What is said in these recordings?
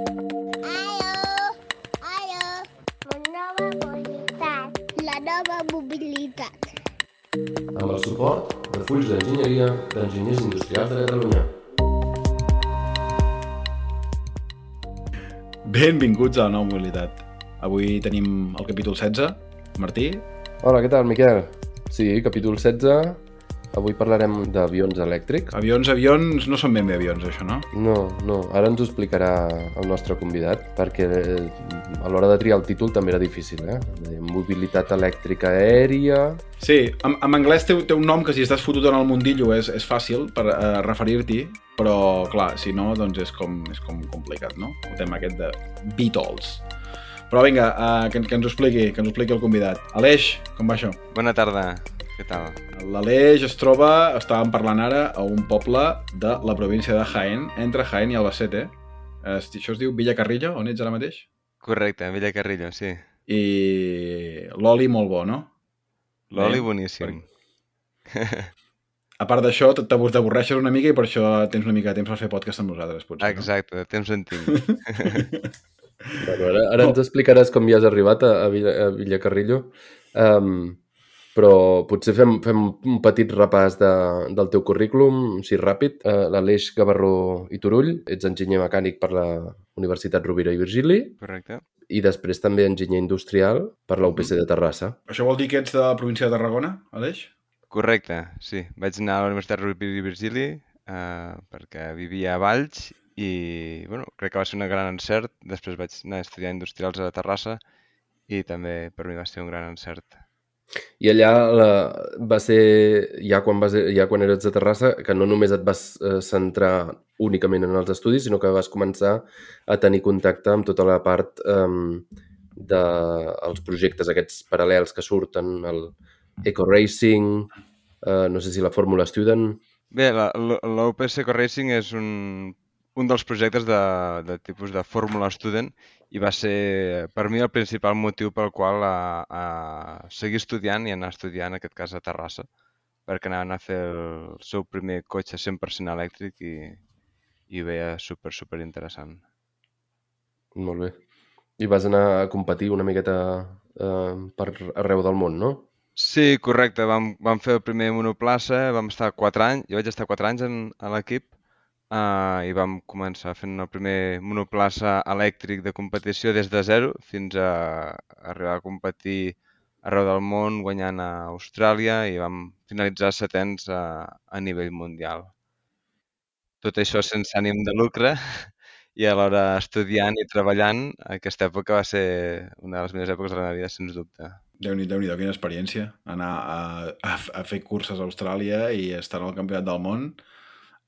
Aló, aló, nova mobilitat, la nova mobilitat. amb el suport de Fulls d'Enginyeria d'Enginyers Industrials de Catalunya. Benvinguts a la nova mobilitat. Avui tenim el capítol 16. Martí, Hola, què tal, Miquel? Sí, capítol 16. Avui parlarem d'avions elèctrics. avions, avions, no són ben bé avions, això, no? No, no, ara ens ho explicarà el nostre convidat, perquè eh, a l'hora de triar el títol també era difícil, eh? Mobilitat elèctrica aèria... Sí, en, en anglès té, té un nom que si estàs fotut en el mundillo és, és fàcil per uh, referir-t'hi, però, clar, si no, doncs és com, és com complicat, no? El tema aquest de Beatles. Però vinga, uh, que, que ens ho expliqui, que ens ho expliqui el convidat. Aleix, com va això? Bona tarda, què tal? L'Aleix es troba, estàvem parlant ara, a un poble de la província de Jaén, entre Jaén i Albacete. Això es diu Villacarrillo, on ets ara mateix? Correcte, Villa Carrillo, sí. I l'oli molt bo, no? L'oli Bé, boníssim. A part d'això, t'avorreixes una mica i per això tens una mica de temps per fer podcast amb nosaltres, potser, Exacte, de temps en tinc. Bueno, ara, ara ens explicaràs com hi has arribat a, a, Villa, a Villacarrillo. Um, però potser fem, fem un petit repàs de, del teu currículum, així ràpid. Uh, L'Aleix Gavarró i Turull, ets enginyer mecànic per la Universitat Rovira i Virgili Correcte? i després també enginyer industrial per la UPC de Terrassa. Això vol dir que ets de la província de Tarragona, Aleix? Correcte, sí. Vaig anar a la Universitat Rovira i Virgili eh, perquè vivia a Valls i bueno, crec que va ser un gran encert. Després vaig anar a estudiar industrials a Terrassa i també per mi va ser un gran encert. I allà la, va ser, ja quan, vas, ja quan eres de Terrassa, que no només et vas eh, centrar únicament en els estudis, sinó que vas començar a tenir contacte amb tota la part eh, dels projectes aquests paral·lels que surten, el Eco Racing, eh, no sé si la Fórmula Student... Bé, la UPC Co-Racing és un, un dels projectes de, de tipus de Fórmula Student i va ser per mi el principal motiu pel qual a, a seguir estudiant i anar a estudiar en aquest cas a Terrassa perquè anaven a fer el seu primer cotxe 100% elèctric i, i ho veia super, super interessant. Molt bé. I vas anar a competir una miqueta eh, per arreu del món, no? Sí, correcte. Vam, vam fer el primer monoplaça, vam estar 4 anys, jo vaig estar 4 anys en, a l'equip uh, i vam començar fent el primer monoplaça elèctric de competició des de zero fins a arribar a competir arreu del món, guanyant a Austràlia i vam finalitzar setens a, a nivell mundial. Tot això sense ànim de lucre i alhora estudiant i treballant, aquesta època va ser una de les millors èpoques de la meva vida, sens dubte. Déu-n'hi-do, déu quina experiència. Anar a, a, a fer curses a Austràlia i estar al campionat del món.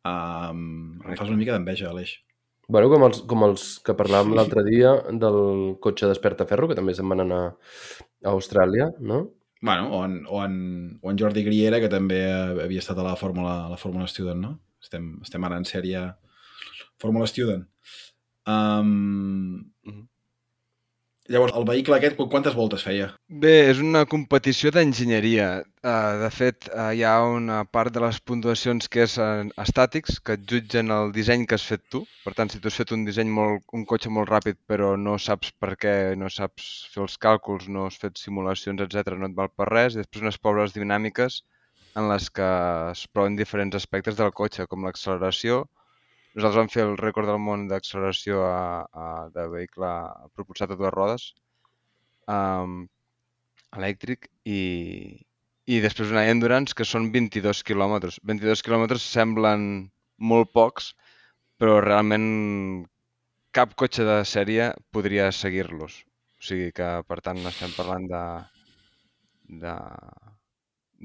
Um, em fas una mica d'enveja, Aleix. Bueno, com els, com els que parlàvem l'altre dia del cotxe d'Esperta-Ferro, que també se'n van anar a Austràlia, no? Bueno, o en, o, en, o en Jordi Griera, que també havia estat a la Fórmula, a la Fórmula Student, no? Estem, estem ara en sèrie Fórmula Student. Um. Llavors, el vehicle aquest, qu- quantes voltes feia? Bé, és una competició d'enginyeria. Uh, de fet, uh, hi ha una part de les puntuacions que és estàtics, que et jutgen el disseny que has fet tu. Per tant, si tu has fet un disseny molt, un cotxe molt ràpid, però no saps per què, no saps fer els càlculs, no has fet simulacions, etc, no et val per res. I després unes proves dinàmiques en les que es proven diferents aspectes del cotxe, com l'acceleració. Nosaltres vam fer el rècord del món d'acceleració de vehicle propulsat a dues rodes, um, elèctric, i, i després una endurance que són 22 quilòmetres. 22 quilòmetres semblen molt pocs, però realment cap cotxe de sèrie podria seguir-los. O sigui que, per tant, estem parlant de, de,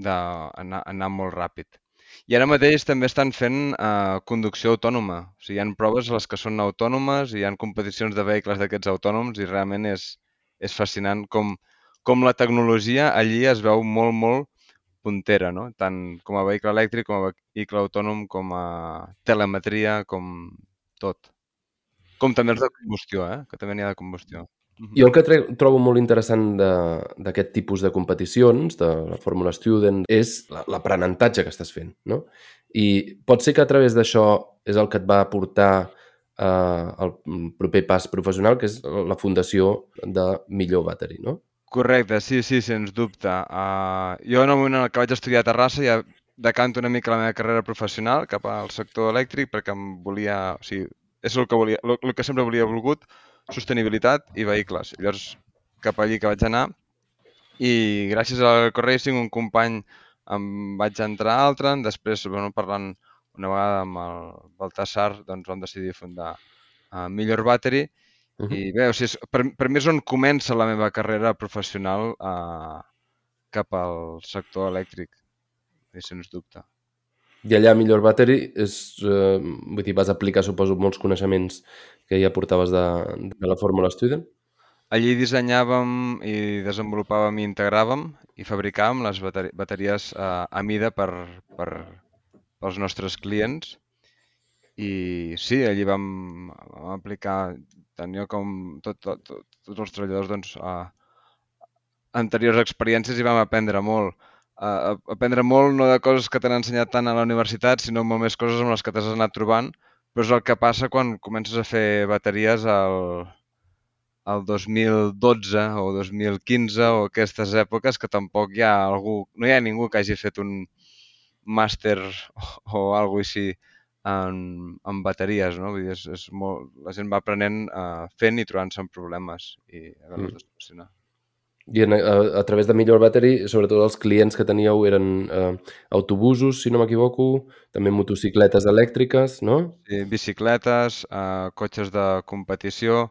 de anar, anar molt ràpid. I ara mateix també estan fent uh, conducció autònoma. O sigui, hi ha proves a les que són autònomes i hi ha competicions de vehicles d'aquests autònoms i realment és, és fascinant com, com la tecnologia allí es veu molt, molt puntera, no? Tant com a vehicle elèctric, com a vehicle autònom, com a telemetria, com tot. Com també els de combustió, eh? Que també n'hi ha de combustió. Jo el que trobo molt interessant de- d'aquest tipus de competicions, de la Fórmula Student, és la- l'aprenentatge que estàs fent, no? I pot ser que a través d'això és el que et va portar eh, el proper pas professional, que és la fundació de Millor Battery, no? Correcte, sí, sí, sens dubte. Uh, jo en el moment en el que vaig estudiar a Terrassa ja decanto una mica la meva carrera professional cap al sector elèctric perquè em volia, o sigui, és el que, volia, el, el que sempre volia volgut, sostenibilitat i vehicles. Llavors, cap allí que vaig anar i gràcies al Corracing un company em vaig entrar a altre, després, bueno, parlant una vegada amb el Baltasar, doncs vam decidir fundar uh, Millor Battery uh -huh. i bé, o sigui, per, per mi és on comença la meva carrera professional uh, cap al sector elèctric, i sens dubte. I allà Millor Battery és, eh, vull dir, vas aplicar, suposo, molts coneixements que ja portaves de, de la Fórmula Student? Allí dissenyàvem i desenvolupàvem i integràvem i fabricàvem les bateries eh, a mida per, per, pels nostres clients i sí, allí vam, vam aplicar tant jo com tot, tot, tot, tots els treballadors doncs, a anteriors experiències i vam aprendre molt. A, aprendre molt no de coses que t'han ensenyat tant a la universitat, sinó molt més coses amb les que t'has anat trobant, però és el que passa quan comences a fer bateries al, el 2012 o 2015 o aquestes èpoques que tampoc hi ha algú, no hi ha ningú que hagi fet un màster o, o alguna així en, en bateries, no? Vull dir, és, és molt, la gent va aprenent uh, fent i trobant-se amb problemes i a veure mm. I en, a, a través de Millor Battery, sobretot els clients que teníeu eren eh, autobusos, si no m'equivoco, també motocicletes elèctriques, no? Sí, bicicletes, eh, cotxes de competició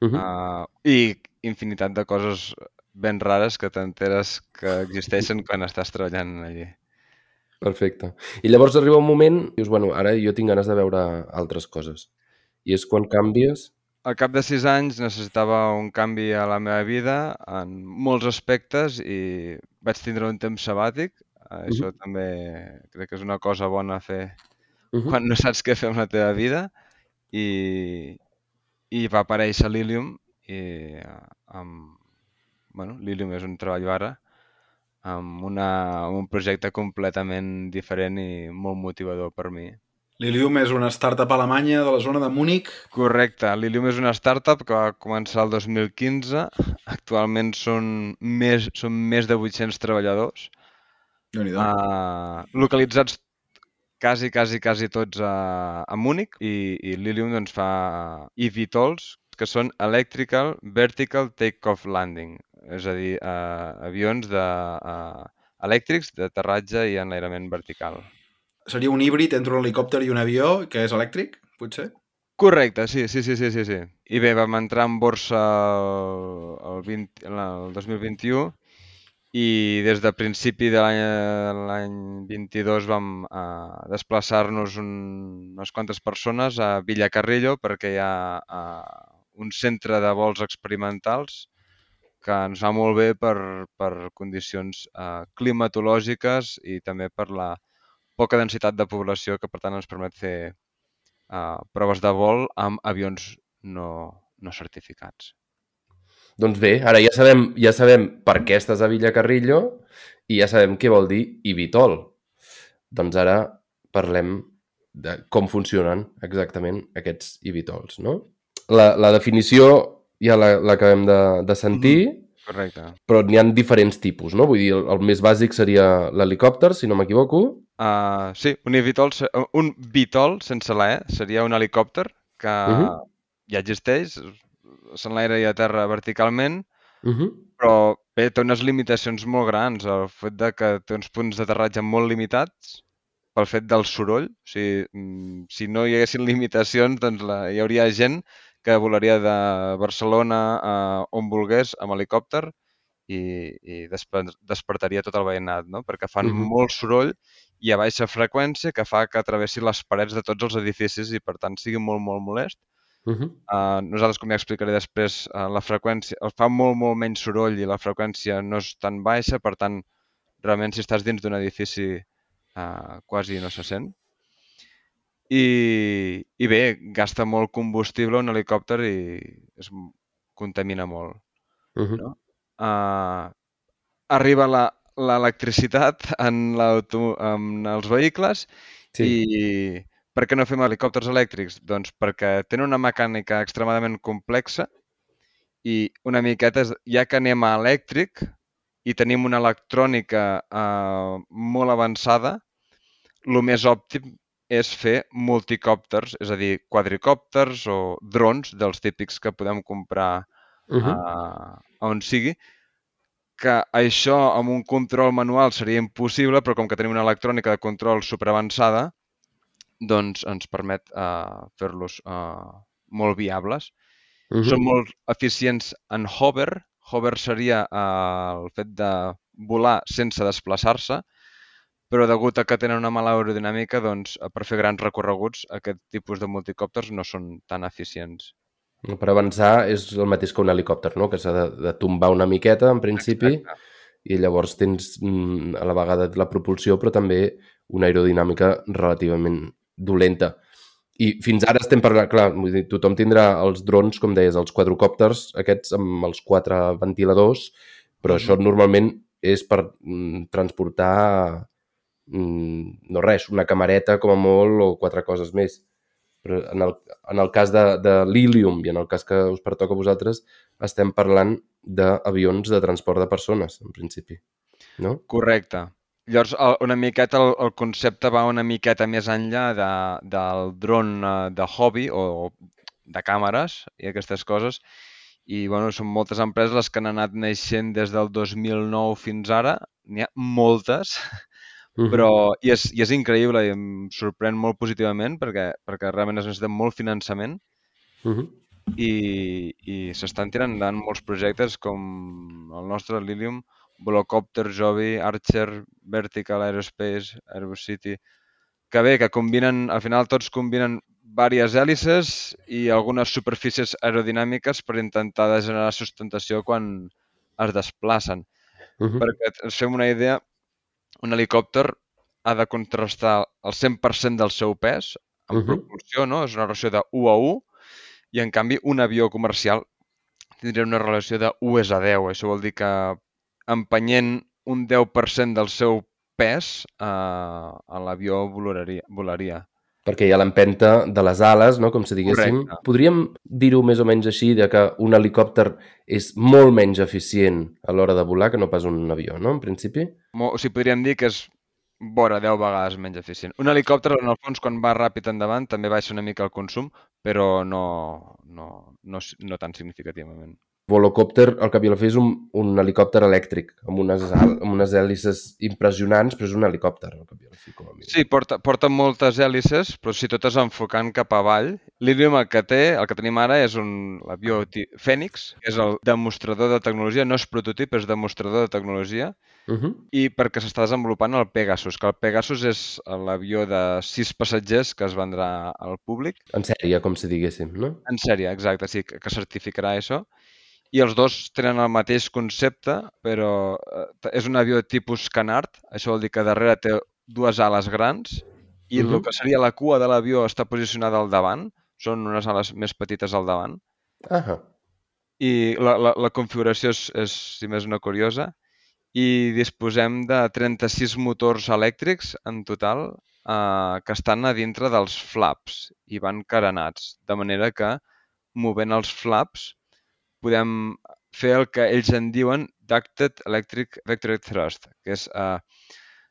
uh -huh. uh, i infinitat de coses ben rares que t'enteres que existeixen quan estàs treballant allí. Perfecte. I llavors arriba un moment i dius, bueno, ara jo tinc ganes de veure altres coses. I és quan canvies al cap de sis anys necessitava un canvi a la meva vida en molts aspectes i vaig tindre un temps sabàtic. Això uh -huh. també crec que és una cosa bona a fer uh -huh. quan no saps què fer amb la teva vida. I, i va aparèixer Lilium i amb, bueno, Lilium és un treball ara amb, una, amb un projecte completament diferent i molt motivador per mi. Lilium és una startup alemanya de la zona de Múnich. Correcte. Lilium és una startup que va començar el 2015. Actualment són més, són més de 800 treballadors. Uh, localitzats quasi, quasi, quasi tots a, a Múnich i, i Lilium doncs, fa eVTOLs, que són Electrical Vertical Takeoff Landing, és a dir, uh, avions de, uh, elèctrics d'aterratge i enlairament vertical. Seria un híbrid entre un helicòpter i un avió que és elèctric, potser? Correcte, sí, sí, sí, sí, sí. sí. I bé, vam entrar en borsa el, el, 20, el 2021 i des de principi de l'any 22 vam eh, desplaçar-nos un, unes quantes persones a Villacarrillo perquè hi ha eh, un centre de vols experimentals que ens va molt bé per, per condicions eh, climatològiques i també per la poca densitat de població que per tant ens permet fer eh, proves de vol amb avions no, no certificats. Doncs bé, ara ja sabem, ja sabem per què estàs a Villacarrillo i ja sabem què vol dir Ibitol. Doncs ara parlem de com funcionen exactament aquests Ibitols, no? La, la definició ja l'acabem la, de, de sentir, mm -hmm. Correcte. Però n'hi ha diferents tipus, no? Vull dir, el, el més bàsic seria l'helicòpter, si no m'equivoco. Uh, sí, un Vitol, un Vitol sense la E seria un helicòpter que uh -huh. ja existeix, s'enlaira i a terra verticalment, uh -huh. però bé, té unes limitacions molt grans. El fet de que té uns punts d'aterratge molt limitats pel fet del soroll. O sigui, mm, si no hi haguessin limitacions, doncs la, hi hauria gent que volaria de Barcelona a on volgués amb helicòpter i, i despertaria tot el veïnat, no? perquè fan uh -huh. molt soroll i a baixa freqüència que fa que travessi les parets de tots els edificis i per tant sigui molt, molt molest Uh -huh. uh, nosaltres, com ja explicaré després, uh, la freqüència fa molt, molt menys soroll i la freqüència no és tan baixa, per tant, realment si estàs dins d'un edifici uh, quasi no se sent. I, I bé, gasta molt combustible un helicòpter i es contamina molt. Uh -huh. no? uh, arriba l'electricitat en, en els vehicles sí. i per què no fem helicòpters elèctrics? Doncs perquè tenen una mecànica extremadament complexa i una miqueta, ja que anem a elèctric i tenim una electrònica eh, molt avançada, el més òptim és fer multicòpters, és a dir, quadricòpters o drons dels típics que podem comprar Uh -huh. a, a on sigui, que això amb un control manual seria impossible, però com que tenim una electrònica de control superavançada, doncs ens permet uh, fer-los uh, molt viables. Uh Són molt eficients en hover. Hover seria uh, el fet de volar sense desplaçar-se, però degut a que tenen una mala aerodinàmica, doncs per fer grans recorreguts aquest tipus de multicòpters no són tan eficients. Per avançar és el mateix que un helicòpter, no? Que s'ha de, de tombar una miqueta, en principi, Exacte. i llavors tens mm, a la vegada la propulsió, però també una aerodinàmica relativament dolenta. I fins ara estem parlant, clar, vull dir, tothom tindrà els drons, com deies, els quadrocòpters, aquests amb els quatre ventiladors, però Mhm. això normalment és per mm, transportar, mm, no res, una camareta com a molt o quatre coses més. Però en el, en el cas de, de l'Ilium i en el cas que us pertoca a vosaltres, estem parlant d'avions de transport de persones, en principi. No? Correcte. Llavors, una miqueta, el, el concepte va una miqueta més enllà de, del dron eh, de hobby o de càmeres i aquestes coses. I, bueno, són moltes empreses les que han anat naixent des del 2009 fins ara. N'hi ha moltes, Mhm. però i és, i és increïble i em sorprèn molt positivament perquè, perquè realment es necessita molt finançament Uh -huh. i, i s'estan tirant endavant molts projectes com el nostre Lilium, Volocopter, Joby, Archer, Vertical Aerospace, Airbus City, que bé, que combinen, al final tots combinen diverses hèlices i algunes superfícies aerodinàmiques per intentar generar sustentació quan es desplacen. Uh -huh. Perquè ens fem una idea, un helicòpter ha de contrastar el 100% del seu pes en Mhm. propulsió, no? És una relació de 1 a 1 i en canvi un avió comercial tindria una relació de 1 és a 10. Això vol dir que empenyent un 10% del seu pes eh, l'avió volaria, volaria. Perquè hi ha l'empenta de les ales, no? com si diguéssim. Correcte. Podríem dir-ho més o menys així, de que un helicòpter és molt menys eficient a l'hora de volar que no pas un avió, no? En principi. O sigui, podríem dir que és vora 10 vegades menys eficient. Un helicòpter, en el fons, quan va ràpid endavant, també baixa una mica el consum, però no, no, no, no tan significativament. Volocopter, al cap i a la fi, és un, un helicòpter elèctric, amb unes, amb unes hèlices impressionants, però és un helicòpter, al cap i a la fi, com a mínim. Sí, porta, porta moltes hèlices, però si totes enfocant cap avall. L'Ilium el que té, el que tenim ara, és un avió Fènix, que és el demostrador de tecnologia, no és prototip, és demostrador de tecnologia, Uh -huh. i perquè s'està desenvolupant el Pegasus, que el Pegasus és l'avió de sis passatgers que es vendrà al públic, En sèrie, com si diguéssim, no? en sèrie, exacte, sí, que certificarà això. I els dos tenen el mateix concepte, però eh, és un avió tipus Canard, això vol dir que darrere té dues ales grans i Mhm. el que seria la cua de l'avió està posicionada al davant, són unes ales més petites al davant, Ah, i la, la, la configuració és, és, si més no, curiosa, i disposem de 36 motors elèctrics en total eh, que estan a dintre dels flaps i van carenats, de manera que movent els flaps podem fer el que ells en diuen Ducted Electric Vector Thrust, que és eh,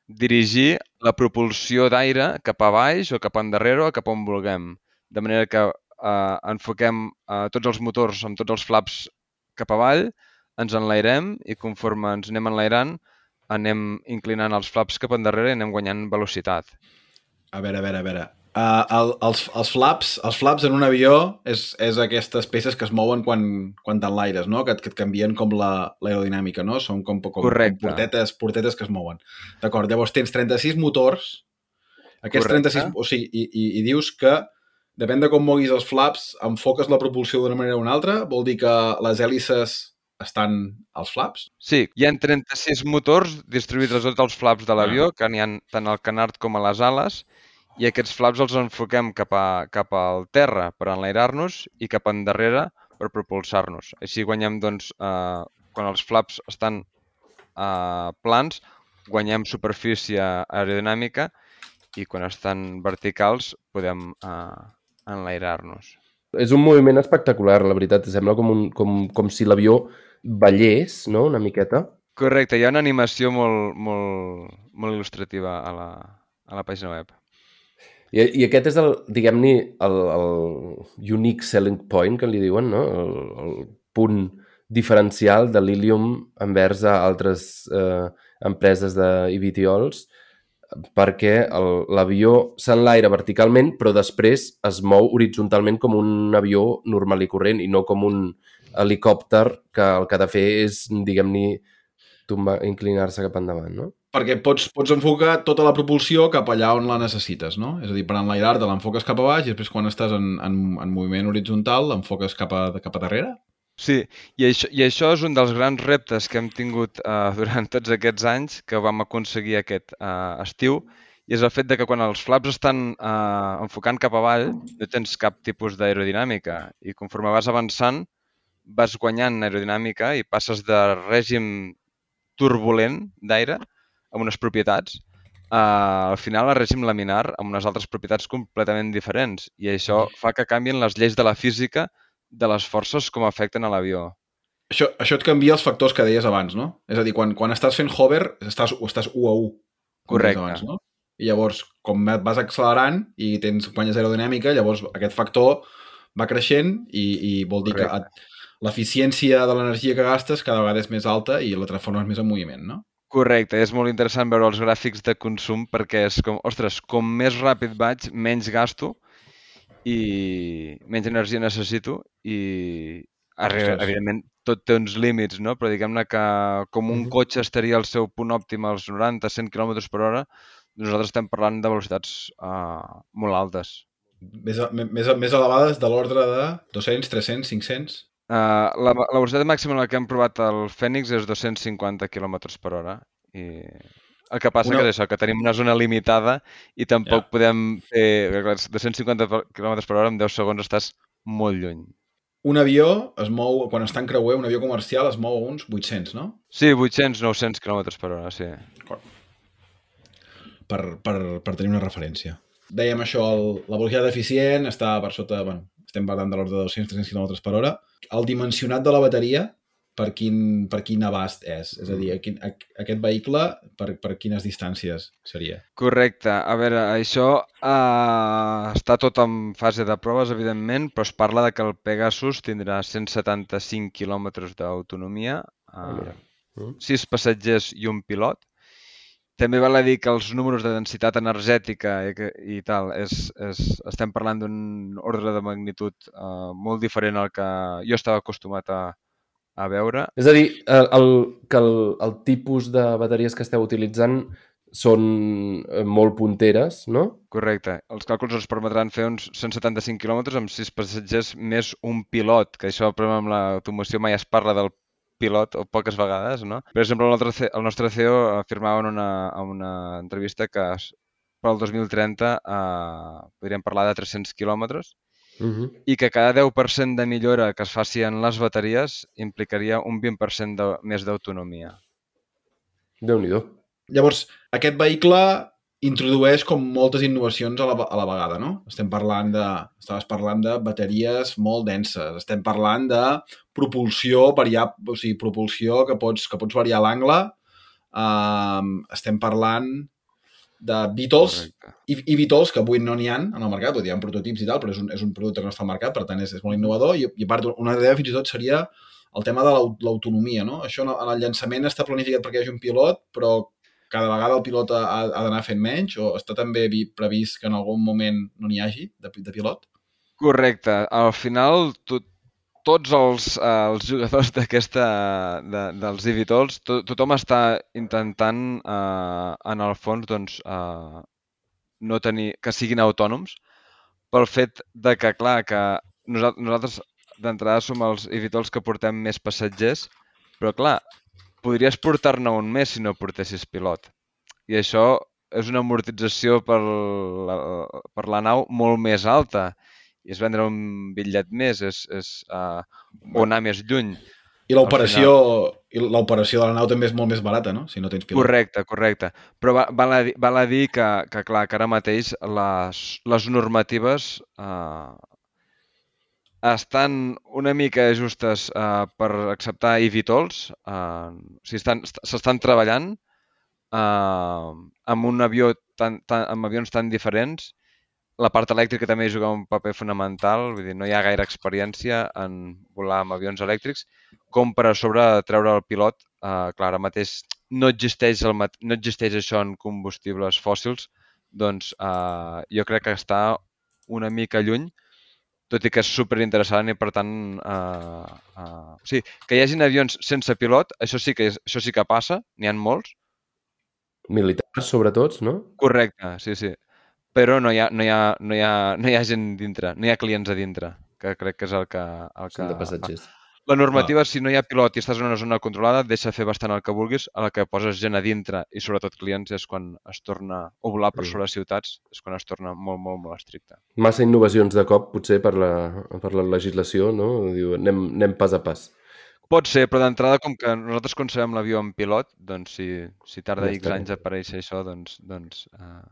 dirigir la propulsió d'aire cap a baix o cap endarrere o cap on vulguem. De manera que eh, enfoquem eh, tots els motors amb tots els flaps cap avall, ens enlairem i conforme ens anem enlairant anem inclinant els flaps cap endarrere i anem guanyant velocitat. A veure, a veure, a veure. Uh, el, els, els, flaps, els flaps en un avió és, és aquestes peces que es mouen quan, quan t'enlaires, no? Que, que et canvien com la- l'aerodinàmica, no? Són com, com, com Correcte. portetes, portetes que es mouen. D'acord, llavors tens 36 motors, aquests Correcte. 36... O sigui, i, i, i dius que depèn de com moguis els flaps, enfoques la propulsió d'una manera o una altra? Vol dir que les hèlices estan als flaps? Sí, hi ha 36 motors distribuïts a tots els flaps de l'avió, que n'hi ha tant al canard com a les ales, i aquests flaps els enfoquem cap, a, cap al terra per enlairar-nos i cap endarrere per propulsar-nos. Així guanyem, doncs, eh, quan els flaps estan eh, plans, guanyem superfície aerodinàmica i quan estan verticals podem uh, enlairar-nos. És un moviment espectacular, la veritat. Sembla com, un, com, com si l'avió ballés, no?, una miqueta. Correcte, hi ha una animació molt, molt, molt il·lustrativa a la, a la pàgina web. I, i aquest és el, diguem-ne, el, el unique selling point, que li diuen, no? El, el punt diferencial de l'Ilium envers a altres eh, empreses d'IVTOLs perquè el- l'avió s'enlaira verticalment però després es mou horitzontalment com un avió normal i corrent i no com un helicòpter que el que ha de fer és, diguem-ne, inclinar-se cap endavant, no? Perquè pots, pots enfocar tota la propulsió cap allà on la necessites, no? És a dir, per enlairar-te l'enfoques cap a baix i després quan estàs en, en, en moviment horitzontal l'enfoques cap a, cap a darrere? Sí, i això, i això és un dels grans reptes que hem tingut uh, durant tots aquests anys que vam aconseguir aquest uh, estiu i és el fet de que quan els flaps estan uh, enfocant cap avall no tens cap tipus d'aerodinàmica i conforme vas avançant vas guanyant aerodinàmica i passes de règim turbulent d'aire amb unes propietats uh, al final a règim laminar amb unes altres propietats completament diferents i això fa que canvien les lleis de la física de les forces com afecten a l'avió. Això, això et canvia els factors que deies abans, no? És a dir, quan, quan estàs fent hover, estàs, o estàs 1 a 1. com deies Correcte. Abans, no? I llavors, com vas accelerant i tens guanyes aerodinàmica, llavors aquest factor va creixent i, i vol dir Correcte. que l'eficiència de l'energia que gastes cada vegada és més alta i la transformes més en moviment, no? Correcte, és molt interessant veure els gràfics de consum perquè és com, ostres, com més ràpid vaig, menys gasto i menys energia necessito i Ostres. evidentment tot té uns límits, no? Però diguem-ne que com un cotxe estaria al seu punt òptim als 90-100 km per hora, nosaltres estem parlant de velocitats uh, molt altes. Més, més, més elevades de l'ordre de 200, 300, 500... Uh, la, la velocitat màxima en la que hem provat el Fènix és 250 km per hora. I el que passa Una- que és això, que tenim una zona limitada i tampoc Ja. podem fer... clar, 250 km per hora en 10 segons estàs molt lluny. Un avió es mou, quan està en creuer, un avió comercial es mou a uns 800, no? Sí, 800-900 km per hora, sí. per, per, per tenir una referència. Dèiem això, el, la velocitat eficient està per sota, bueno, estem parlant de l'ordre de 200-300 km per hora. El dimensionat de la bateria, per quin, per quin abast és? És a dir, a quin, a, aquest vehicle, per, per quines distàncies seria? Correcte. A veure, això uh, està tot en fase de proves, evidentment, però es parla de que el Pegasus tindrà 175 km d'autonomia, Ah, uh, Mm. 6 passatgers i un pilot. També val a dir que els números de densitat energètica i, que, i tal, és, és, estem parlant d'un ordre de magnitud uh, molt diferent al que jo estava acostumat a, a veure. És a dir, el, el, que el, el tipus de bateries que esteu utilitzant són eh, molt punteres, no? Correcte. Els càlculs ens permetran fer uns 175 quilòmetres amb 6 passatgers més un pilot, que això, per exemple, amb l'automoció mai es parla del pilot, o poques vegades, no? Per exemple, el nostre, el nostre CEO afirmava en una, en una entrevista que per al 2030 eh, podríem parlar de 300 quilòmetres Uh -huh. i que cada 10% de millora que es faci en les bateries implicaria un 20% de, més d'autonomia. Déu-n'hi-do. Llavors, aquest vehicle introdueix com moltes innovacions a la, a la vegada, no? Estem parlant de, estaves parlant de bateries molt denses, estem parlant de propulsió, variar, o sigui, propulsió que pots, que pots variar l'angle, um, estem parlant de Beatles Correcte. i, i Beatles que avui no n'hi ha en el mercat, vull dir, hi ha prototips i tal, però és un, és un producte que no està al mercat, per tant és, és molt innovador i, i a part una idea fins i tot seria el tema de l'au- l'autonomia, no? Això en el, en el llançament està planificat perquè hi hagi un pilot, però cada vegada el pilot ha, ha d'anar fent menys o està també vi- previst que en algun moment no n'hi hagi de, de pilot? Correcte. Al final, to, tots els, eh, els jugadors d'aquesta, de, dels Evitols, to, tothom està intentant, eh, en el fons, doncs, eh, no tenir, que siguin autònoms, pel fet de que, clar, que nosaltres, nosaltres d'entrada som els Evitols que portem més passatgers, però, clar, podries portar-ne un més si no portessis pilot. I això és una amortització per la, per la nau molt més alta i és vendre un bitllet més, és, és uh, o anar més lluny. I l'operació l'operació de la nau també és molt més barata, no? Si no tens pilot. Correcte, correcte. Però va- val a val a dir que, que, clar, que ara mateix les, les normatives eh, estan una mica justes eh, per acceptar eVTOLs. Estan- est- s'estan treballant eh, amb un avió tan, tan, amb avions tan diferents. La part elèctrica també juga un paper fonamental, vull dir, no hi ha gaire experiència en volar amb avions elèctrics, com per a sobre treure el pilot. Eh, clar, ara mateix no existeix, el, no existeix això en combustibles fòssils, doncs eh, jo crec que està una mica lluny, tot i que és superinteressant i per tant, eh, eh, o sigui, que hi hagin avions sense pilot, això sí que, és, això sí que passa, n'hi ha molts, Militars, sobretot, no? correcte, sí, sí, però no hi ha, no hi ha, no hi ha, no hi ha gent dintre, no hi ha clients a dintre, que crec que és el que... El que Són de passatgers. La normativa, si no hi ha pilot i estàs en una zona controlada, deixa fer bastant el que vulguis, a la que poses gent a dintre i sobretot clients és quan es torna, o volar per Mm. sobre ciutats, és quan es torna molt, molt, molt estricte. Massa innovacions de cop, potser, per la, per la legislació, no? Diu, anem, anem pas a pas. Pot ser, però d'entrada, com que nosaltres concebem l'avió en pilot, doncs si, si tarda Ja X anys a aparèixer això, doncs, doncs uh,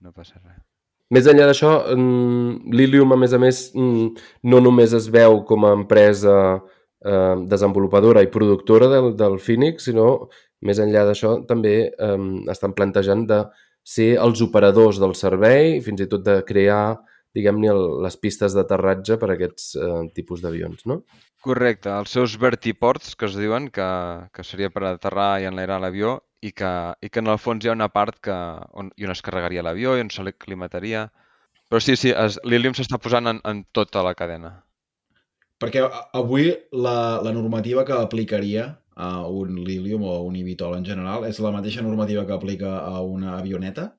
no passa res. Més enllà d'això, mm, l'Ilium, a més a més, mm, no només es veu com a empresa eh, desenvolupadora i productora del, del Phoenix, sinó, més enllà d'això, també eh, estan plantejant de ser els operadors del servei, fins i tot de crear, diguem-ne, les pistes d'aterratge per a aquests eh, tipus d'avions, no? Correcte, els seus vertiports, que es diuen, que, que seria per aterrar i enlairar l'avió, i que, i que en el fons hi ha una part que, on, i on es carregaria l'avió i on se l'aclimataria. Però sí, sí, l'Ilium s'està posant en, en tota la cadena. Perquè avui la, la normativa que aplicaria a un Lilium o un Evitol en general és la mateixa normativa que aplica a una avioneta?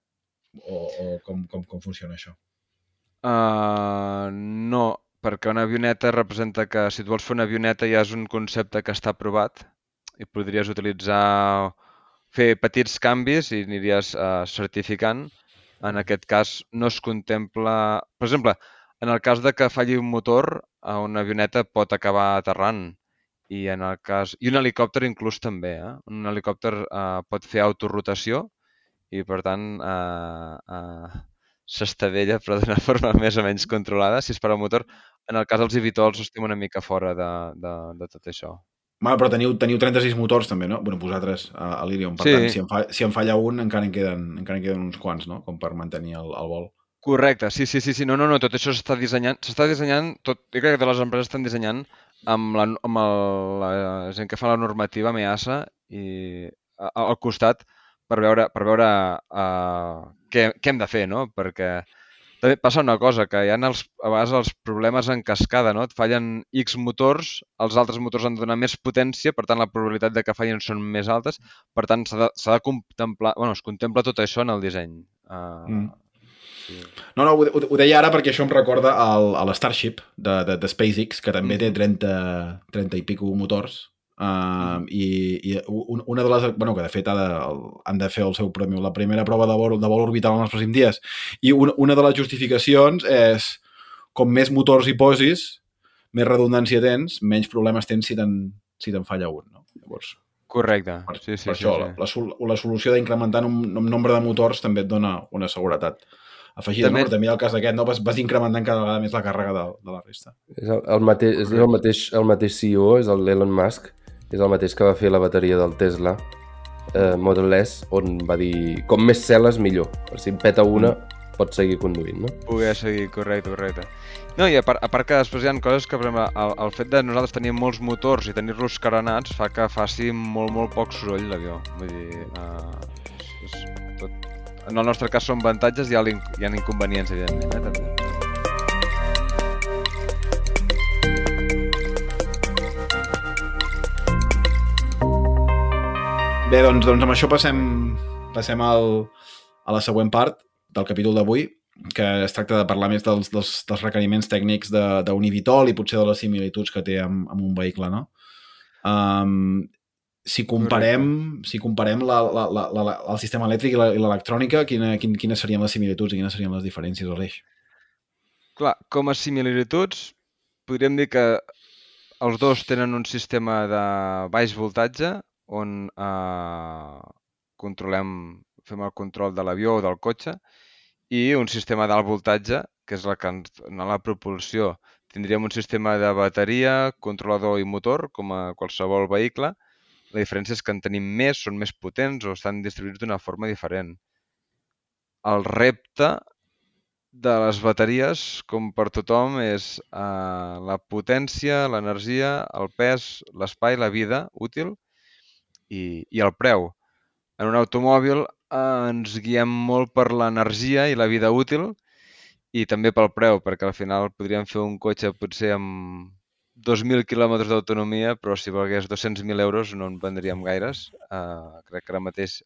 O, o com, com, com funciona això? Uh, no, perquè una avioneta representa que si tu vols fer una avioneta ja és un concepte que està aprovat i podries utilitzar, fer petits canvis i aniries uh, certificant. En aquest cas no es contempla... Per exemple, en el cas de que falli un motor, a una avioneta pot acabar aterrant. I en el cas... I un helicòpter inclús també, eh? Un helicòpter uh, pot fer autorotació i per tant eh, eh, s'estavella però d'una forma més o menys controlada si és per al motor. En el cas dels evitols estem una mica fora de, de, de tot això. Bueno, però teniu, teniu 36 motors també, no? Bueno, vosaltres a, a l'Irium. Per Sí. tant, si en, fa, si en falla un, encara en queden, encara en queden uns quants, no? Com per mantenir el, el vol. Correcte, sí, sí, sí, sí. No, no, no, tot això s'està dissenyant, s'està dissenyant, tot, jo crec que totes les empreses estan dissenyant amb la, amb el, la gent que fa la normativa, amb EASA, i a- a- al costat per veure, per veure uh, què, què hem de fer, no? Perquè també passa una cosa, que hi ha els, a vegades els problemes en cascada, no? Et fallen X motors, els altres motors han de donar més potència, per tant la probabilitat de que fallin són més altes, per tant s'ha de, de contemplar, bueno, es contempla tot això en el disseny. Uh, Mm. Sí. No, no, ho, ho, ho deia ara perquè això em recorda al, a l'Starship de, de, de SpaceX, que també té 30, 30 i pico motors. Uh, i, i un- una de les... Bueno, que de fet ha de, el, han de fer el seu premi, la primera prova de vol, de vol orbital en els pròxims dies. I una, una de les justificacions és com més motors hi posis, més redundància tens, menys problemes tens si te'n si te'n falla un. No? Llavors, Correcte, per, sí, sí, per sí, això, sí. La, la, sol- la solució d'incrementar un, un nombre de motors també et dona una seguretat afegida, També- no? però també el cas d'aquest, no? vas, vas incrementant cada vegada més la càrrega de, de la resta. És el, el, mateix, és el, mateix, el mateix CEO, és el Elon Musk, és el mateix que va fer la bateria del Tesla eh, Model S, on va dir com més cel·les millor. Si en peta una, pots seguir conduint, no? Poder seguir, correcte, correcte. No, i a part, a part que després hi ha coses que, per exemple, el, el fet de nosaltres tenir molts motors i tenir-los carenats fa que faci molt, molt poc soroll l'avió. Vull dir, uh, és, és tot... En el nostre cas són avantatges hi hi ha inconvenients, evidentment, eh, també. Bé, doncs, doncs amb això passem, passem al, a la següent part del capítol d'avui, que es tracta de parlar més dels, dels, dels requeriments tècnics d'un Evitol i potser de les similituds que té amb, amb un vehicle, no? Um, si comparem, si comparem la, la, la, la, el sistema elèctric i l'electrònica, quina, quin, quines serien les similituds i quines serien les diferències, Aleix? Clar, com a similituds, podríem dir que els dos tenen un sistema de baix voltatge on eh, controlem, fem el control de l'avió o del cotxe i un sistema d'alt voltatge, que és la que dona la propulsió. Tindríem un sistema de bateria, controlador i motor, com a qualsevol vehicle. La diferència és que en tenim més, són més potents o estan distribuïts d'una forma diferent. El repte de les bateries, com per tothom, és eh, la potència, l'energia, el pes, l'espai, la vida útil i, i el preu. En un automòbil eh, ens guiem molt per l'energia i la vida útil i també pel preu, perquè al final podríem fer un cotxe potser amb 2.000 quilòmetres d'autonomia, però si volgués 200.000 euros no en vendríem gaires. Uh, crec que ara mateix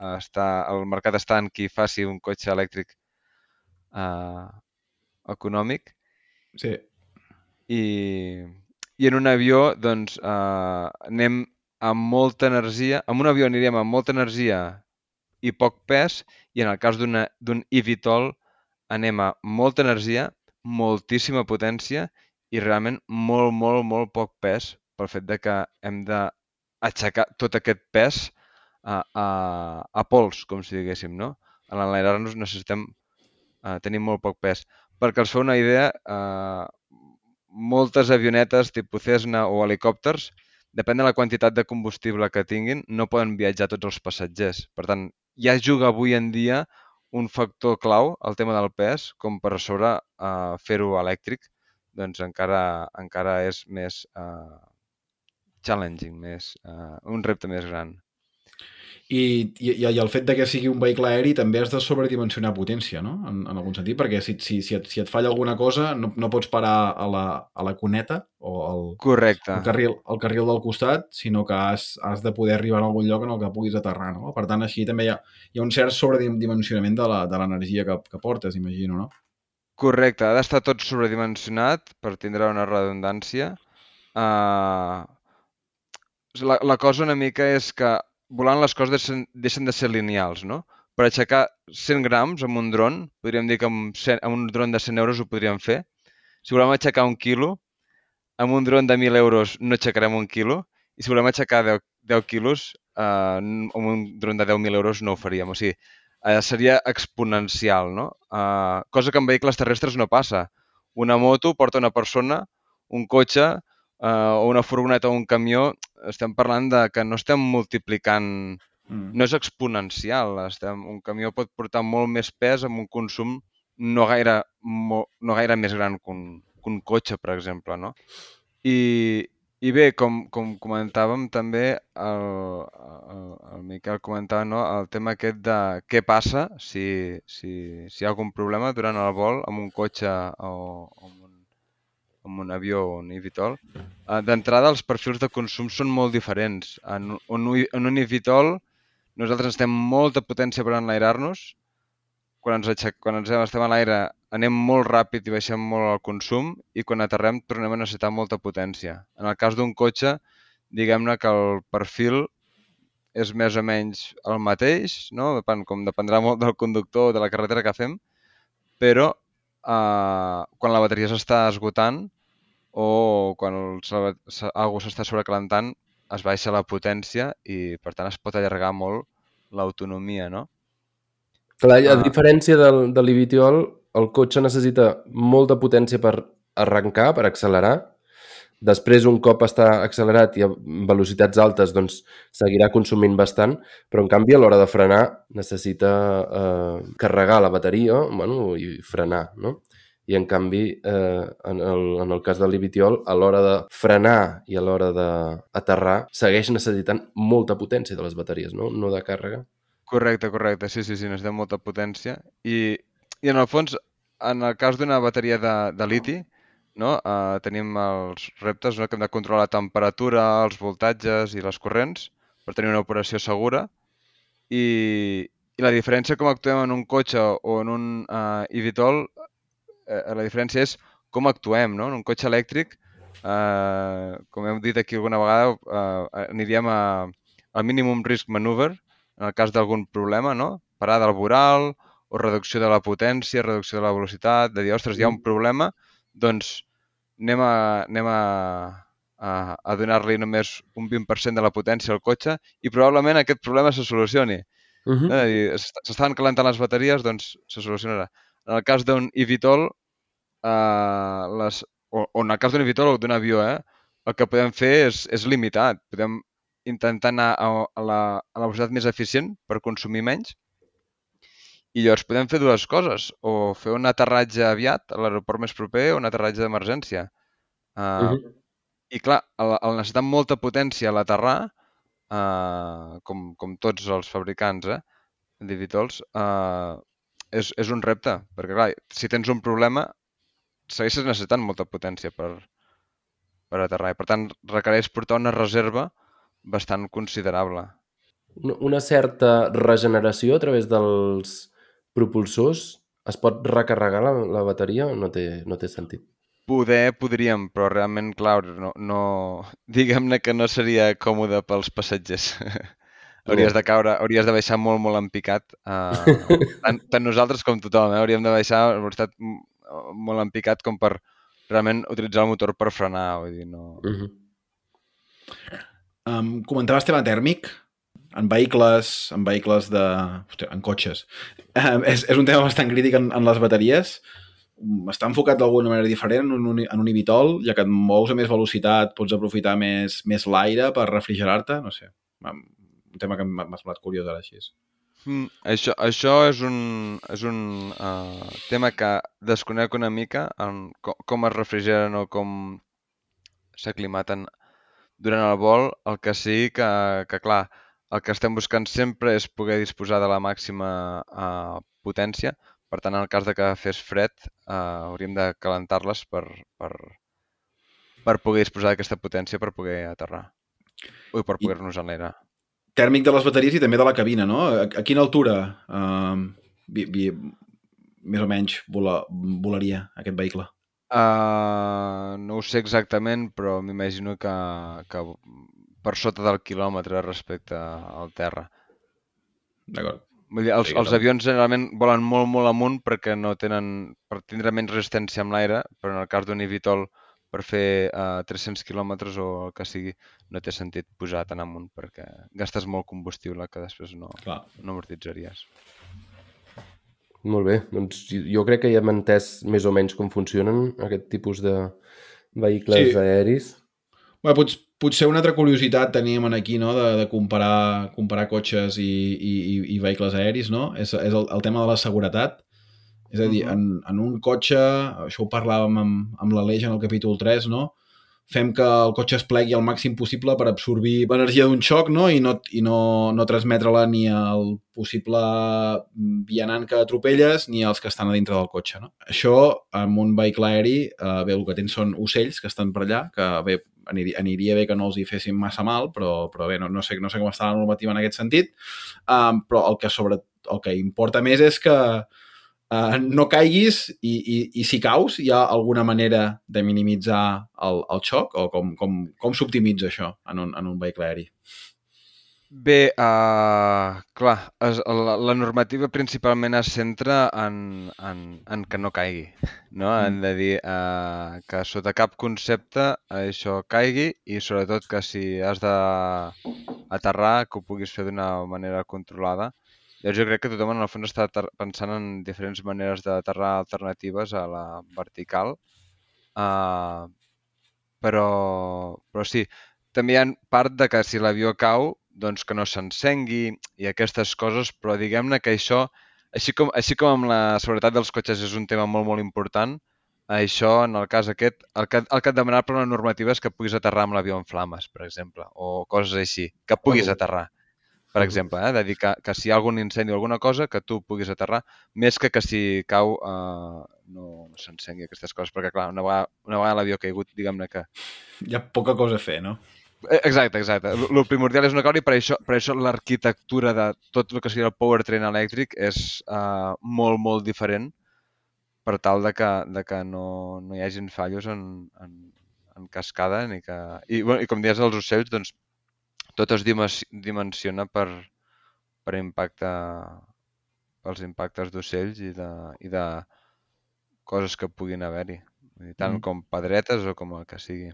uh, està, el mercat està en qui faci un cotxe elèctric uh, econòmic. Sí. I, I en un avió, doncs, uh, anem amb molta energia, amb un avió aniríem amb molta energia i poc pes, i en el cas d'un eVTOL anem a molta energia, moltíssima potència i realment molt, molt, molt poc pes pel fet de que hem d'aixecar tot aquest pes a, a, a pols, com si diguéssim, no? A l'enlairar-nos necessitem uh, tenir molt poc pes. Perquè us feu una idea, uh, moltes avionetes tipus Cessna o helicòpters depèn de la quantitat de combustible que tinguin, no poden viatjar tots els passatgers. Per tant, ja juga avui en dia un factor clau, el tema del pes, com per sobre eh, fer-ho elèctric, doncs encara, encara és més eh, challenging, més, eh, un repte més gran. I, i, i el fet de que sigui un vehicle aeri també has de sobredimensionar potència, no? En, en algun sentit, perquè si, si, si, et, si et falla alguna cosa no, no pots parar a la, a la cuneta o al, Correcte. al, carril, al carril del costat, sinó que has, has de poder arribar a algun lloc en el que puguis aterrar, no? Per tant, així també hi ha, hi ha un cert sobredimensionament de l'energia que, que portes, imagino, no? Correcte, ha d'estar tot sobredimensionat per tindre una redundància. Uh, la, la cosa una mica és que volant les coses deixen, deixen de ser lineals, no? Per aixecar 100 grams amb un dron, podríem dir que amb, 100, amb un dron de 100 euros ho podríem fer. Si volem aixecar un quilo, amb un dron de 1.000 euros no aixecarem un quilo, i si volem aixecar 10, 10 quilos, eh, amb un dron de 10.000 euros no ho faríem. O sigui, eh, seria exponencial, no? Eh, cosa que en vehicles terrestres no passa. Una moto porta una persona, un cotxe eh, o una furgoneta o un camió, estem parlant de que no estem multiplicant, mm. no és exponencial. Estem, un camió pot portar molt més pes amb un consum no gaire, mo, no gaire més gran que un, que un cotxe, per exemple. No? I, i bé, com, com comentàvem també, el, el, el Miquel comentava no, el tema aquest de què passa si, si, si hi ha algun problema durant el vol amb un cotxe o, amb amb un avió o un eVTOL, uh, d'entrada els perfils de consum són molt diferents. En, un, en un eVTOL nosaltres estem molta potència per enlairar-nos, quan ens, aixec, quan ens estem a l'aire anem molt ràpid i baixem molt el consum i quan aterrem tornem a necessitar molta potència. En el cas d'un cotxe, diguem-ne que el perfil és més o menys el mateix, no? Depèn, com dependrà molt del conductor o de la carretera que fem, però eh, quan la bateria s'està esgotant, o quan algú s'està sobrecalentant es baixa la potència i per tant es pot allargar molt l'autonomia, no? Clar, a ah. diferència del, de l'Ivitiol, el cotxe necessita molta potència per arrencar, per accelerar. Després, un cop està accelerat i a velocitats altes, doncs seguirà consumint bastant, però en canvi a l'hora de frenar necessita eh, carregar la bateria bueno, i frenar, no? i en canvi eh, en, el, en el cas de l'Ibitiol a l'hora de frenar i a l'hora d'aterrar segueix necessitant molta potència de les bateries, no? No de càrrega. Correcte, correcte. Sí, sí, sí, necessitem molta potència. I, i en el fons, en el cas d'una bateria de, de liti, no? Uh, tenim els reptes no? que hem de controlar la temperatura, els voltatges i les corrents per tenir una operació segura i, i la diferència com actuem en un cotxe o en un uh, eVTOL eh, la diferència és com actuem, no? En un cotxe elèctric, eh, com hem dit aquí alguna vegada, eh, aniríem a, al minimum risk maneuver en el cas d'algun problema, no? Parada al voral o reducció de la potència, reducció de la velocitat, de dir, ostres, hi ha un mm. problema, doncs anem a, anem a, a, a donar-li només un 20% de la potència al cotxe i probablement aquest problema se solucioni. Uh -huh. S'est- S'estan calentant les bateries, doncs se solucionarà. En el cas d'un eVTOL, eh, les, o, o en el cas d'un eVTOL o d'un avió, eh, el que podem fer és, és limitat. Podem intentar anar a, a, la, a la velocitat més eficient per consumir menys i llavors podem fer dues coses, o fer un aterratge aviat a l'aeroport més proper o un aterratge d'emergència. Uh, Uh -huh. I clar, al, al necessitar molta potència a l'aterrar, uh, com, com tots els fabricants eh, d'eVTOLs, uh, és, és un repte, perquè clar, si tens un problema, segueixes necessitant molta potència per, per aterrar i per tant requereix portar una reserva bastant considerable. Una, certa regeneració a través dels propulsors? Es pot recarregar la, la bateria o no té, no té sentit? Poder podríem, però realment, clar, no, no... diguem-ne que no seria còmode pels passatgers. hauries de caure, hauries de baixar molt, molt en picat. Uh, tant, tant nosaltres com tothom, eh? hauríem de baixar a velocitat m- molt en picat com per realment utilitzar el motor per frenar. Vull dir, no... Uh -huh. Um, comentaves tema tèrmic en vehicles, en vehicles de... Hòstia, en cotxes. Um, és, és un tema bastant crític en, en les bateries. Està enfocat d'alguna manera diferent en un, en un Ibitol, ja que et mous a més velocitat, pots aprofitar més, més l'aire per refrigerar-te, no sé. Un tema que m'ha semblat curiós ara així. Mm, això, això és un, és un uh, tema que desconec una mica en com, com es refrigeren o com s'aclimaten durant el vol. El que sí que, que, clar, el que estem buscant sempre és poder disposar de la màxima uh, potència. Per tant, en el cas de que fes fred, uh, hauríem de calentar-les per, per, per poder disposar d'aquesta potència per poder aterrar. Ui, per poder-nos enlairar. Tèrmic de les bateries i també de la cabina, no? A, a quina altura um, vi, vi, més o menys vola, volaria aquest vehicle? Uh, no ho sé exactament, però m'imagino que, que per sota del quilòmetre respecte al terra. D'acord. Vull dir, els, Sí, els avions generalment volen molt, molt amunt perquè no tenen, per tindre menys resistència amb l'aire, però en el cas d'un eVTOL per fer uh, 300 quilòmetres o el que sigui, no té sentit pujar tan amunt perquè gastes molt combustible que després no, Clar. no amortitzaries. Molt bé, doncs jo- crec que ja hem entès més o menys com funcionen aquest tipus de vehicles Sí. aeris. Bé, pots, potser una altra curiositat teníem en aquí, no?, de, de comparar, comparar cotxes i, i, i, vehicles aeris, no? És, és el, el tema de la seguretat. És a dir, en, en un cotxe, això ho parlàvem amb, amb l'Aleix en el capítol 3, no?, fem que el cotxe es plegui al màxim possible per absorbir l'energia d'un xoc no? i no, i no, no transmetre-la ni al possible vianant que atropelles ni als que estan a dintre del cotxe. No? Això, amb un vehicle aeri, eh, bé, el que tens són ocells que estan per allà, que bé, aniria, aniria bé que no els hi fessin massa mal, però, però bé, no, no, sé, no sé com està la normativa en aquest sentit, um, però el que, sobre, el que importa més és que uh, no caiguis i, i, i si caus hi ha alguna manera de minimitzar el, el xoc o com, com, com s'optimitza això en un, en un vehicle aeri? Bé, uh, clar, es, la, la normativa principalment es centra en, en, en que no caigui, no? Hem de dir uh, que sota cap concepte això caigui i sobretot que si has d'aterrar que ho puguis fer d'una manera controlada. Llavors jo crec que tothom en el fons està pensant en diferents maneres d'aterrar alternatives a la vertical, uh, però, però sí, també hi ha part de que si l'avió cau, doncs que no s'encengui i aquestes coses, però diguem-ne que això, així com, així com amb la seguretat dels cotxes és un tema molt, molt important, això, en el cas aquest, el que, el que et demanarà per una normativa és que puguis aterrar amb l'avió en flames, per exemple, o coses així, que puguis Bueno. aterrar, per exemple, eh? de dir que, que si hi ha algun incendi o alguna cosa, que tu puguis aterrar, més que que si cau eh, no, no s'encengui aquestes coses, perquè clar, una vegada, una vegada l'avió ha caigut, diguem-ne que Hi ha poca cosa a fer, no? Eh, Exacte, exacte. El primordial és una cosa i per això, per això l'arquitectura de tot el que sigui el powertrain elèctric és uh, molt, molt diferent per tal de que, de que no, no hi hagin fallos en, en, en cascada ni que... I, bueno, i com deies els ocells, doncs tot es dimensiona per, per impacte pels impactes d'ocells i de, i de coses que puguin haver-hi. Tant Mhm. com pedretes o com el que sigui.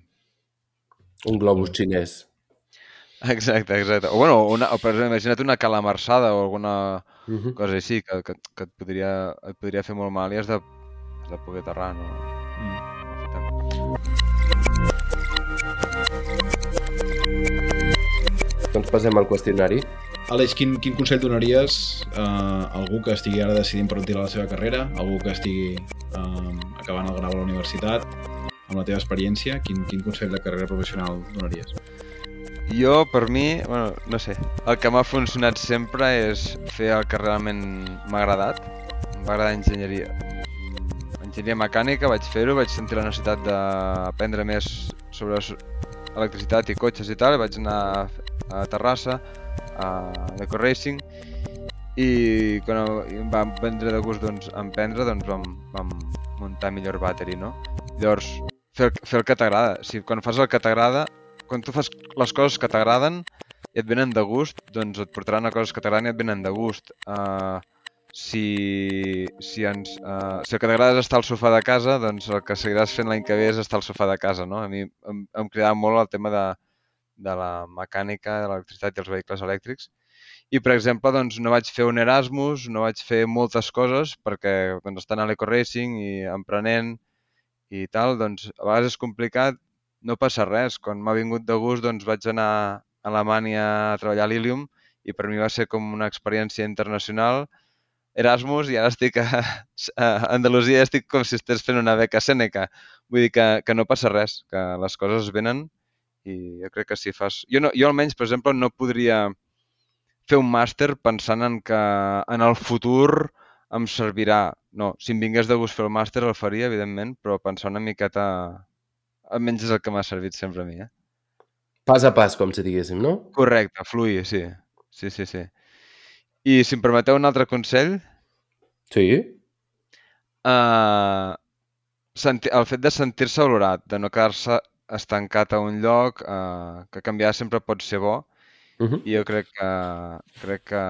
Un globus xinès. Exacte, exacte. O, bueno, una, o per exemple, imagina't una calamarsada o alguna Uh -huh. cosa així que, que, que et, podria, et podria fer molt mal i has de, has de poder aterrar, no? Mm. Doncs passem al qüestionari. Aleix, quin, quin consell donaries a algú que estigui ara decidint per retirar la seva carrera, algú que estigui eh, acabant el grau a la universitat, amb la teva experiència, quin, quin consell de carrera professional donaries? Jo, per mi, bueno, no sé, el que m'ha funcionat sempre és fer el que realment m'ha agradat. Em va agradar enginyeria. Enginyeria mecànica, vaig fer-ho, vaig sentir la necessitat d'aprendre més sobre electricitat i cotxes i tal, vaig anar a Terrassa, a l'Eco Racing, i quan em vam prendre de gust doncs, emprendre, doncs vam, vam muntar millor battery, no? Llavors, fer, el- fer el que t'agrada. Si quan fas el que t'agrada, quan tu fas les coses que t'agraden i et venen de gust, doncs et portaran a coses que t'agraden i et venen de gust. Uh, si, si, ens, uh, si el que t'agrada és estar al sofà de casa, doncs el que seguiràs fent l'any que ve és estar al sofà de casa, no? A mi em, em cridava molt el tema de, de la mecànica, de l'electricitat i els vehicles elèctrics. I, per exemple, doncs, no vaig fer un Erasmus, no vaig fer moltes coses perquè doncs, estant a l'Eco Racing i emprenent i tal, doncs a vegades és complicat, no passa res. Quan m'ha vingut de gust, doncs vaig anar a Alemanya a treballar a l'Ilium i per mi va ser com una experiència internacional. Erasmus i ara estic a, a Andalusia i estic com si estigués fent una beca Sèneca. Vull dir que, que no passa res, que les coses venen i jo crec que si fas... Jo, no, jo almenys, per exemple, no podria fer un màster pensant en que en el futur em servirà. No, si em vingués de gust fer el màster el faria, evidentment, però pensar una miqueta... Almenys és el que m'ha servit sempre a mi, eh? Pas a pas, com si diguéssim, no? Correcte, fluir, sí. Sí, sí, sí. I si em permeteu un altre consell, Sí. uh, senti el fet de sentir-se valorat, de no quedar-se estancat a un lloc, uh, que canviar sempre pot ser bo, Uh -huh. i jo crec que, crec que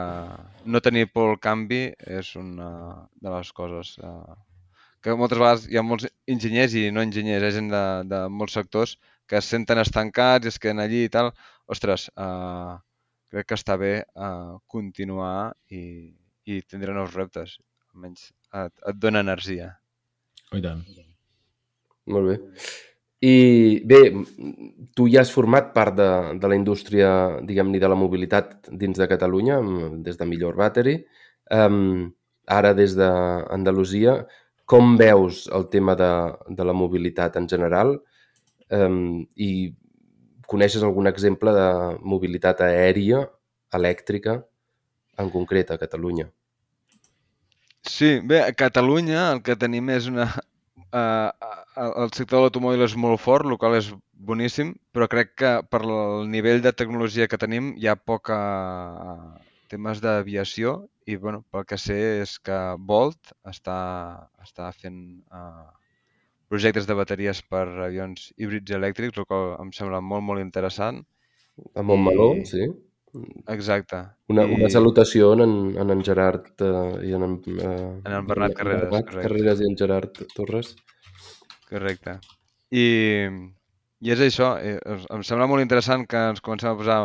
no tenir por al canvi és una de les coses uh, que moltes vegades hi ha molts enginyers i no enginyers, hi ha gent de, de molts sectors que es senten estancats i es queden allí i tal. Ostres, uh, crec que està bé uh, continuar i, i tindre nous reptes. Almenys et, et dona energia. Oh, i tant. Molt bé. I bé, tu ja has format part de, de la indústria, diguem-ne, de la mobilitat dins de Catalunya, des de Millor Battery. Um, ara, des d'Andalusia, com veus el tema de, de la mobilitat en general? Um, I coneixes algun exemple de mobilitat aèria, elèctrica, en concret a Catalunya? Sí, bé, a Catalunya el que tenim és una... Uh, el sector de l'automòbil és molt fort, el qual és boníssim, però crec que per el nivell de tecnologia que tenim hi ha poca temes d'aviació i bueno, pel que sé és que Volt està, està fent uh, projectes de bateries per avions híbrids elèctrics, el qual em sembla molt, molt interessant. A Montmeló, I- sí. Exacte. Una, una I- salutació en, en, en, en Gerard eh, i en, en, eh, En en Bernat Carreras, Bernat correcte. Carreras i en Gerard Torres. Correcte. I, i és això, eh, em sembla molt interessant que ens comencem a posar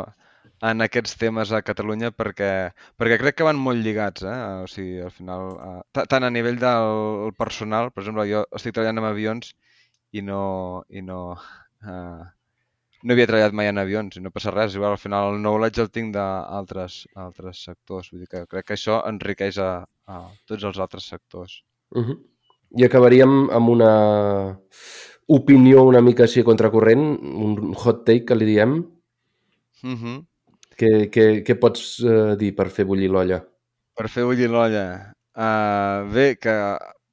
en aquests temes a Catalunya perquè, perquè crec que van molt lligats, eh? O sigui, al final, eh, ta- tant a nivell del personal, per exemple, jo estic treballant amb avions i no, i no, eh, no havia treballat mai en avions i no passa res, igual al final el knowledge el tinc d'altres altres sectors, vull dir que crec que això enriqueix a, a tots els altres sectors. Uh -huh. I acabaríem amb una opinió una mica així contracorrent, un hot take que li diem. Uh -huh. Què, què, què pots eh, dir per fer bullir l'olla? Per fer bullir l'olla. Uh, bé, que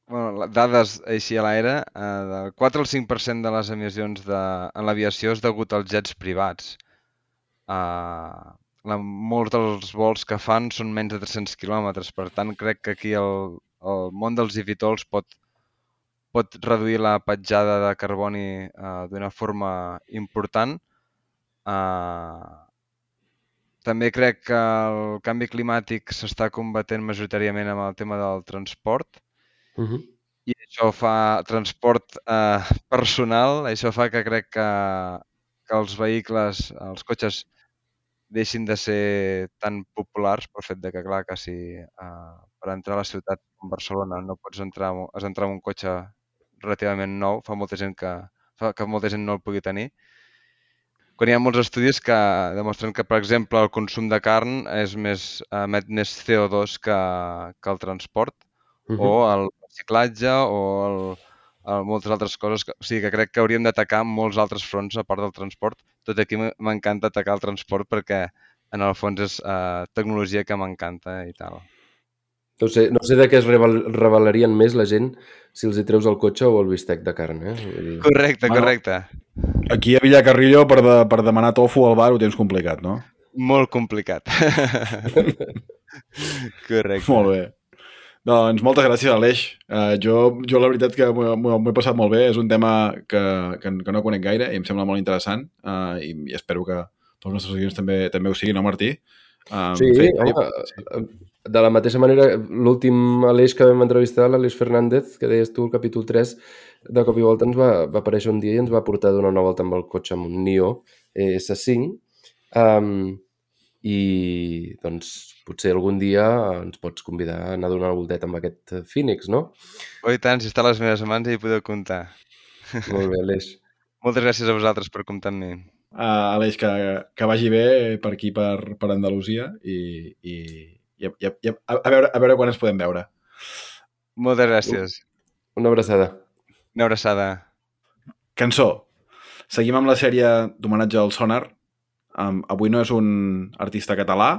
bueno, dades així a l'aire, uh, del 4 al 5% de les emissions de, en l'aviació és degut als jets privats. Uh, la, molts dels vols que fan són menys de 300 quilòmetres, per tant crec que aquí el, el món dels evitols pot, pot reduir la petjada de carboni uh, d'una forma important. Uh, també crec que el canvi climàtic s'està combatent majoritàriament amb el tema del transport Uh -huh. i això fa transport eh, personal, això fa que crec que, que els vehicles, els cotxes, deixin de ser tan populars pel fet de que, clar, que si eh, per entrar a la ciutat com Barcelona no pots entrar, has d'entrar amb un cotxe relativament nou, fa molta gent que, fa que molta gent no el pugui tenir. Quan hi ha molts estudis que demostren que, per exemple, el consum de carn és més, emet més CO2 que, que el transport, Uh o el reciclatge o el, el, moltes altres coses. Que, o sigui que crec que hauríem d'atacar molts altres fronts a part del transport. Tot aquí m'encanta atacar el transport perquè en el fons és eh, tecnologia que m'encanta i tal. No sé, no sé de què es rebel rebel·larien més la gent si els hi treus el cotxe o el bistec de carn, eh? Vull dir... Correcte, Bueno. correcte. Aquí a Villacarrillo per, de, per demanar tofu al bar ho tens complicat, no? Molt complicat. correcte. Molt bé. Doncs moltes gràcies, Aleix. Uh, jo, jo la veritat que m'ho he passat molt bé. És un tema que, que, que no conec gaire i em sembla molt interessant uh, i, i espero que els nostres seguidors també també ho siguin, no, Martí? Um, Sí, home, de la mateixa manera, l'últim Aleix que vam entrevistar, l'Aleix Fernández, que deies tu, el capítol 3, de cop i volta ens va, va aparèixer un dia i ens va portar a donar una volta amb el cotxe amb un NIO eh, S5 um, i doncs potser algun dia ens pots convidar a anar a donar una volteta amb aquest eh, Phoenix, no? Oh, i tant, si està a les meves mans ja hi podeu comptar. Molt bé, Aleix. Moltes gràcies a vosaltres per comptar amb mi. Uh, Aleix, que, que vagi bé per aquí, per, per Andalusia i, i, i, i, i a, a, veure, a veure quan ens podem veure. Moltes gràcies. Una abraçada. Una abraçada. Cançó. Seguim amb la sèrie d'homenatge al Sonar. Um, avui no és un artista català.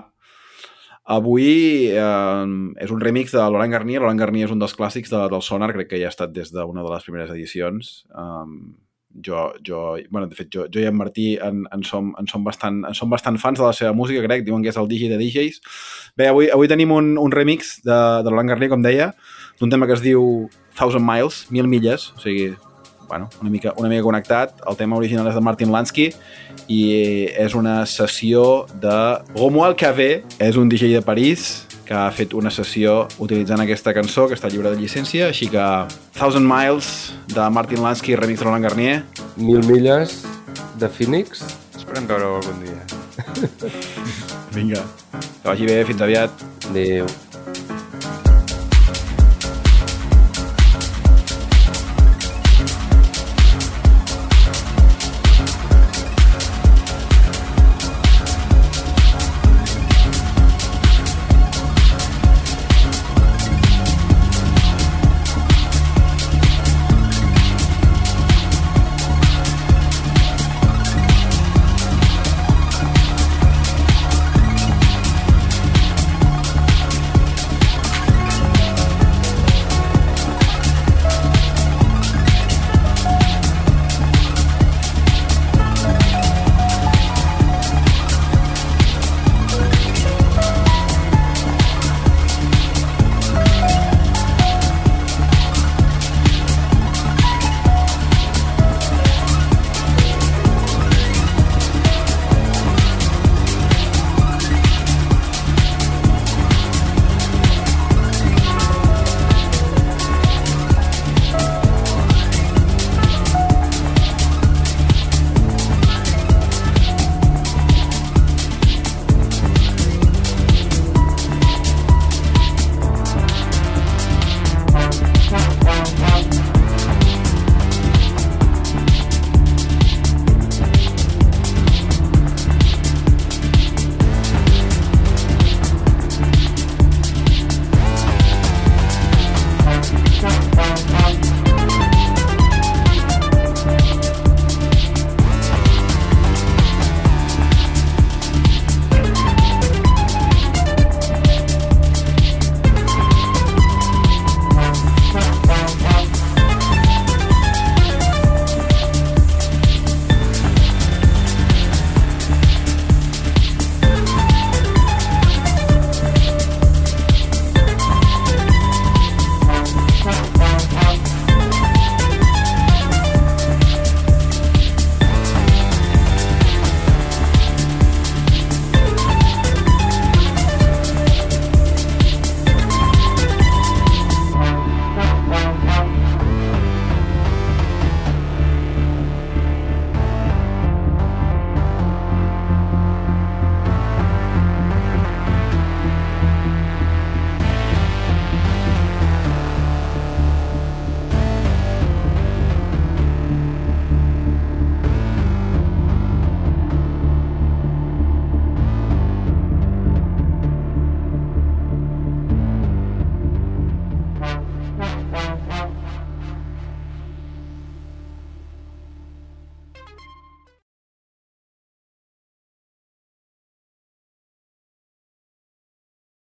Avui um, és un remix de Laurent Garnier. Laurent Garnier és un dels clàssics de, del Sonar, crec que ja ha estat des d'una de les primeres edicions. Um, jo, jo, bueno, de fet, jo, jo i en Martí en, en, som, en, som bastant, en som bastant fans de la seva música, crec. Diuen que és el DJ de DJs. Bé, avui, avui tenim un, un remix de, de Laurent Garnier, com deia, d'un tema que es diu Thousand Miles, Mil Milles, o sigui, bueno, una mica, una mica connectat. El tema original és de Martin Lansky i és una sessió de Romuald Cavé, és un DJ de París que ha fet una sessió utilitzant aquesta cançó que està lliure de llicència, així que Thousand Miles de Martin Lansky, remix de Roland Garnier. Mil milles de Phoenix. Esperem veure-ho algun dia. Vinga. Que vagi bé, fins aviat. Adéu.